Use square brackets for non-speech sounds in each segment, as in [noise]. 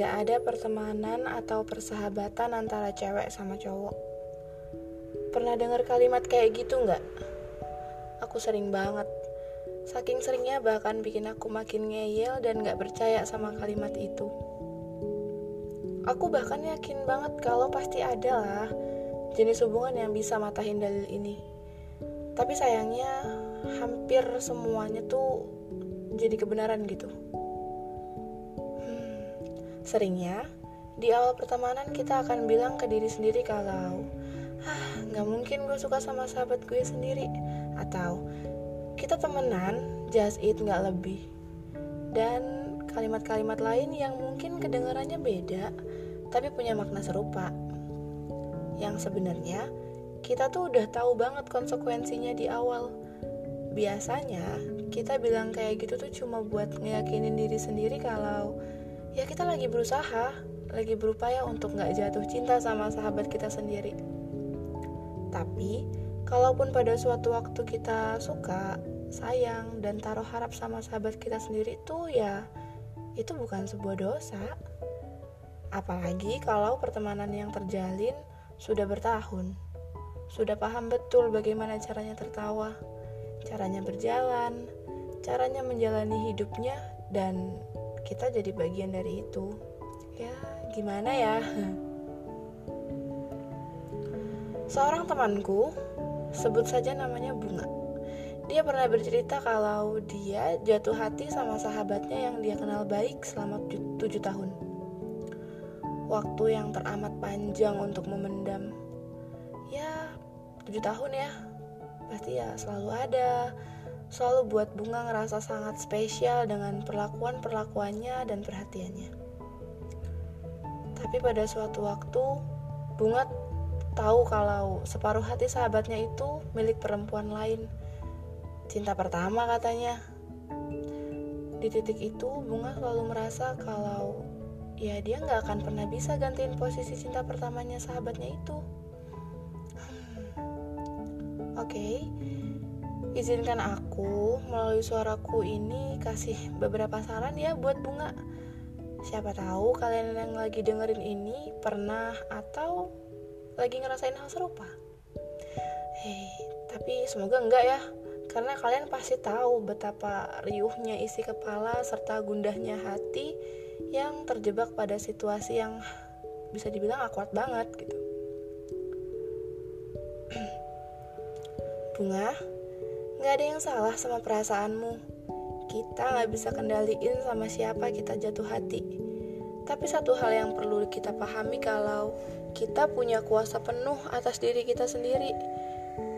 Gak ada pertemanan atau persahabatan antara cewek sama cowok. Pernah dengar kalimat kayak gitu nggak? Aku sering banget. Saking seringnya bahkan bikin aku makin ngeyel dan gak percaya sama kalimat itu. Aku bahkan yakin banget kalau pasti ada lah jenis hubungan yang bisa matahin dalil ini. Tapi sayangnya hampir semuanya tuh jadi kebenaran gitu. Seringnya, di awal pertemanan kita akan bilang ke diri sendiri kalau ah nggak mungkin gue suka sama sahabat gue sendiri. Atau kita temenan just it nggak lebih. Dan kalimat-kalimat lain yang mungkin kedengarannya beda tapi punya makna serupa. Yang sebenarnya kita tuh udah tahu banget konsekuensinya di awal. Biasanya kita bilang kayak gitu tuh cuma buat ngeyakinin diri sendiri kalau ya kita lagi berusaha lagi berupaya untuk nggak jatuh cinta sama sahabat kita sendiri. Tapi kalaupun pada suatu waktu kita suka sayang dan taruh harap sama sahabat kita sendiri tuh ya itu bukan sebuah dosa. Apalagi kalau pertemanan yang terjalin sudah bertahun. Sudah paham betul bagaimana caranya tertawa caranya berjalan caranya menjalani hidupnya dan kita jadi bagian dari itu. Ya gimana ya? Seorang temanku sebut saja namanya bunga. Dia pernah bercerita kalau dia jatuh hati sama sahabatnya yang dia kenal baik selama tujuh tahun. Waktu yang teramat panjang untuk memendam. Ya tujuh tahun ya. Pasti ya selalu ada selalu buat Bunga ngerasa sangat spesial dengan perlakuan-perlakuannya dan perhatiannya. Tapi pada suatu waktu, Bunga tahu kalau separuh hati sahabatnya itu milik perempuan lain. Cinta pertama katanya. Di titik itu, Bunga selalu merasa kalau ya dia nggak akan pernah bisa gantiin posisi cinta pertamanya sahabatnya itu. Hmm. Oke, okay Izinkan aku melalui suaraku ini kasih beberapa saran ya buat bunga. Siapa tahu kalian yang lagi dengerin ini pernah atau lagi ngerasain hal serupa. Hei, tapi semoga enggak ya. Karena kalian pasti tahu betapa riuhnya isi kepala serta gundahnya hati yang terjebak pada situasi yang bisa dibilang akuat banget gitu. [clears throat] Bunga, Gak ada yang salah sama perasaanmu. Kita gak bisa kendaliin sama siapa kita jatuh hati. Tapi satu hal yang perlu kita pahami kalau kita punya kuasa penuh atas diri kita sendiri.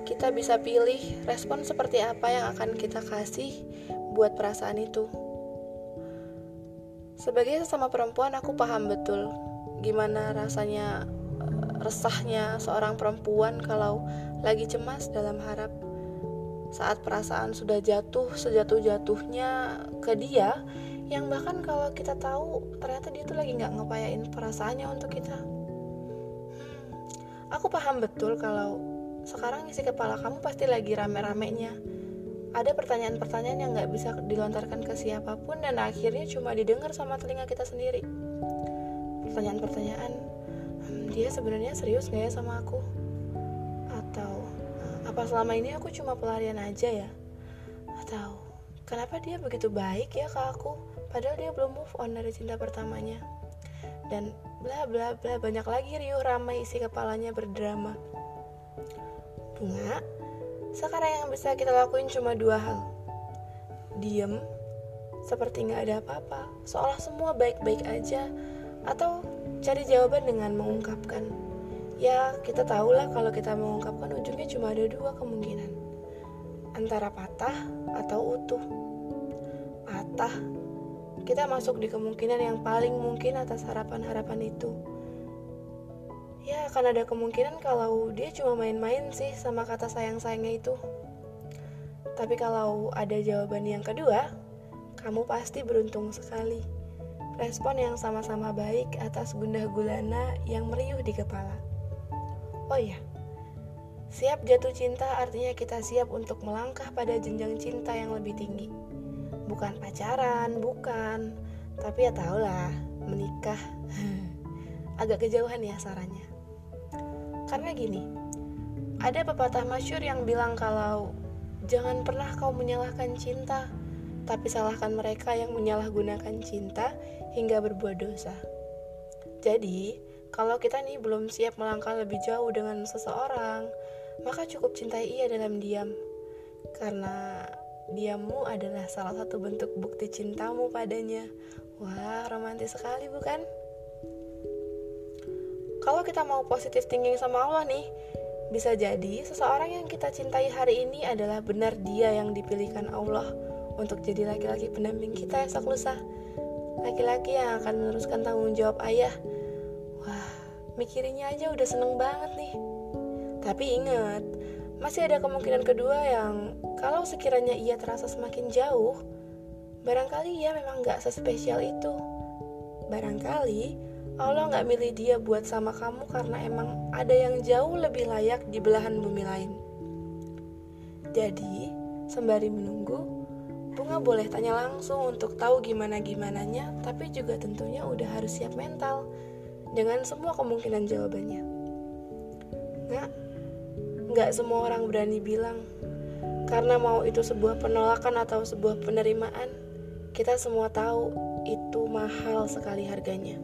Kita bisa pilih respon seperti apa yang akan kita kasih buat perasaan itu. Sebagai sesama perempuan, aku paham betul gimana rasanya eh, resahnya seorang perempuan kalau lagi cemas dalam harap saat perasaan sudah jatuh sejatuh-jatuhnya ke dia yang bahkan kalau kita tahu ternyata dia tuh lagi nggak ngepayain perasaannya untuk kita. Hmm, aku paham betul kalau sekarang isi kepala kamu pasti lagi rame-ramenya. Ada pertanyaan-pertanyaan yang nggak bisa dilontarkan ke siapa pun dan akhirnya cuma didengar sama telinga kita sendiri. Pertanyaan-pertanyaan hmm, dia sebenarnya serius nggak ya sama aku apa selama ini aku cuma pelarian aja ya? Atau kenapa dia begitu baik ya ke aku? Padahal dia belum move on dari cinta pertamanya. Dan bla bla bla banyak lagi riuh ramai isi kepalanya berdrama. Bunga, sekarang yang bisa kita lakuin cuma dua hal. Diem, seperti nggak ada apa-apa, seolah semua baik-baik aja, atau cari jawaban dengan mengungkapkan Ya, kita tahulah kalau kita mengungkapkan ujungnya cuma ada dua kemungkinan. Antara patah atau utuh. Patah, kita masuk di kemungkinan yang paling mungkin atas harapan-harapan itu. Ya, akan ada kemungkinan kalau dia cuma main-main sih sama kata sayang-sayangnya itu. Tapi kalau ada jawaban yang kedua, kamu pasti beruntung sekali. Respon yang sama-sama baik atas gundah gulana yang meriuh di kepala. Oh iya, siap jatuh cinta artinya kita siap untuk melangkah pada jenjang cinta yang lebih tinggi. Bukan pacaran, bukan, Tapi ya tau lah, menikah [laughs] agak kejauhan ya sarannya. Karena gini, ada pepatah masyur yang bilang kalau jangan pernah kau menyalahkan cinta, tapi salahkan mereka yang menyalahgunakan cinta hingga berbuat dosa. Jadi, kalau kita nih belum siap melangkah lebih jauh dengan seseorang, maka cukup cintai ia dalam diam. Karena diammu adalah salah satu bentuk bukti cintamu padanya. Wah, romantis sekali bukan? Kalau kita mau positif thinking sama Allah nih, bisa jadi seseorang yang kita cintai hari ini adalah benar dia yang dipilihkan Allah untuk jadi laki-laki pendamping kita esok lusa. Laki-laki yang akan meneruskan tanggung jawab ayah. Wah, mikirinnya aja udah seneng banget nih. Tapi ingat, masih ada kemungkinan kedua yang kalau sekiranya ia terasa semakin jauh, barangkali ia memang gak sespesial itu. Barangkali Allah nggak milih dia buat sama kamu karena emang ada yang jauh lebih layak di belahan bumi lain. Jadi, sembari menunggu, Bunga boleh tanya langsung untuk tahu gimana-gimananya, tapi juga tentunya udah harus siap mental dengan semua kemungkinan jawabannya. Nggak, nggak semua orang berani bilang, karena mau itu sebuah penolakan atau sebuah penerimaan, kita semua tahu itu mahal sekali harganya.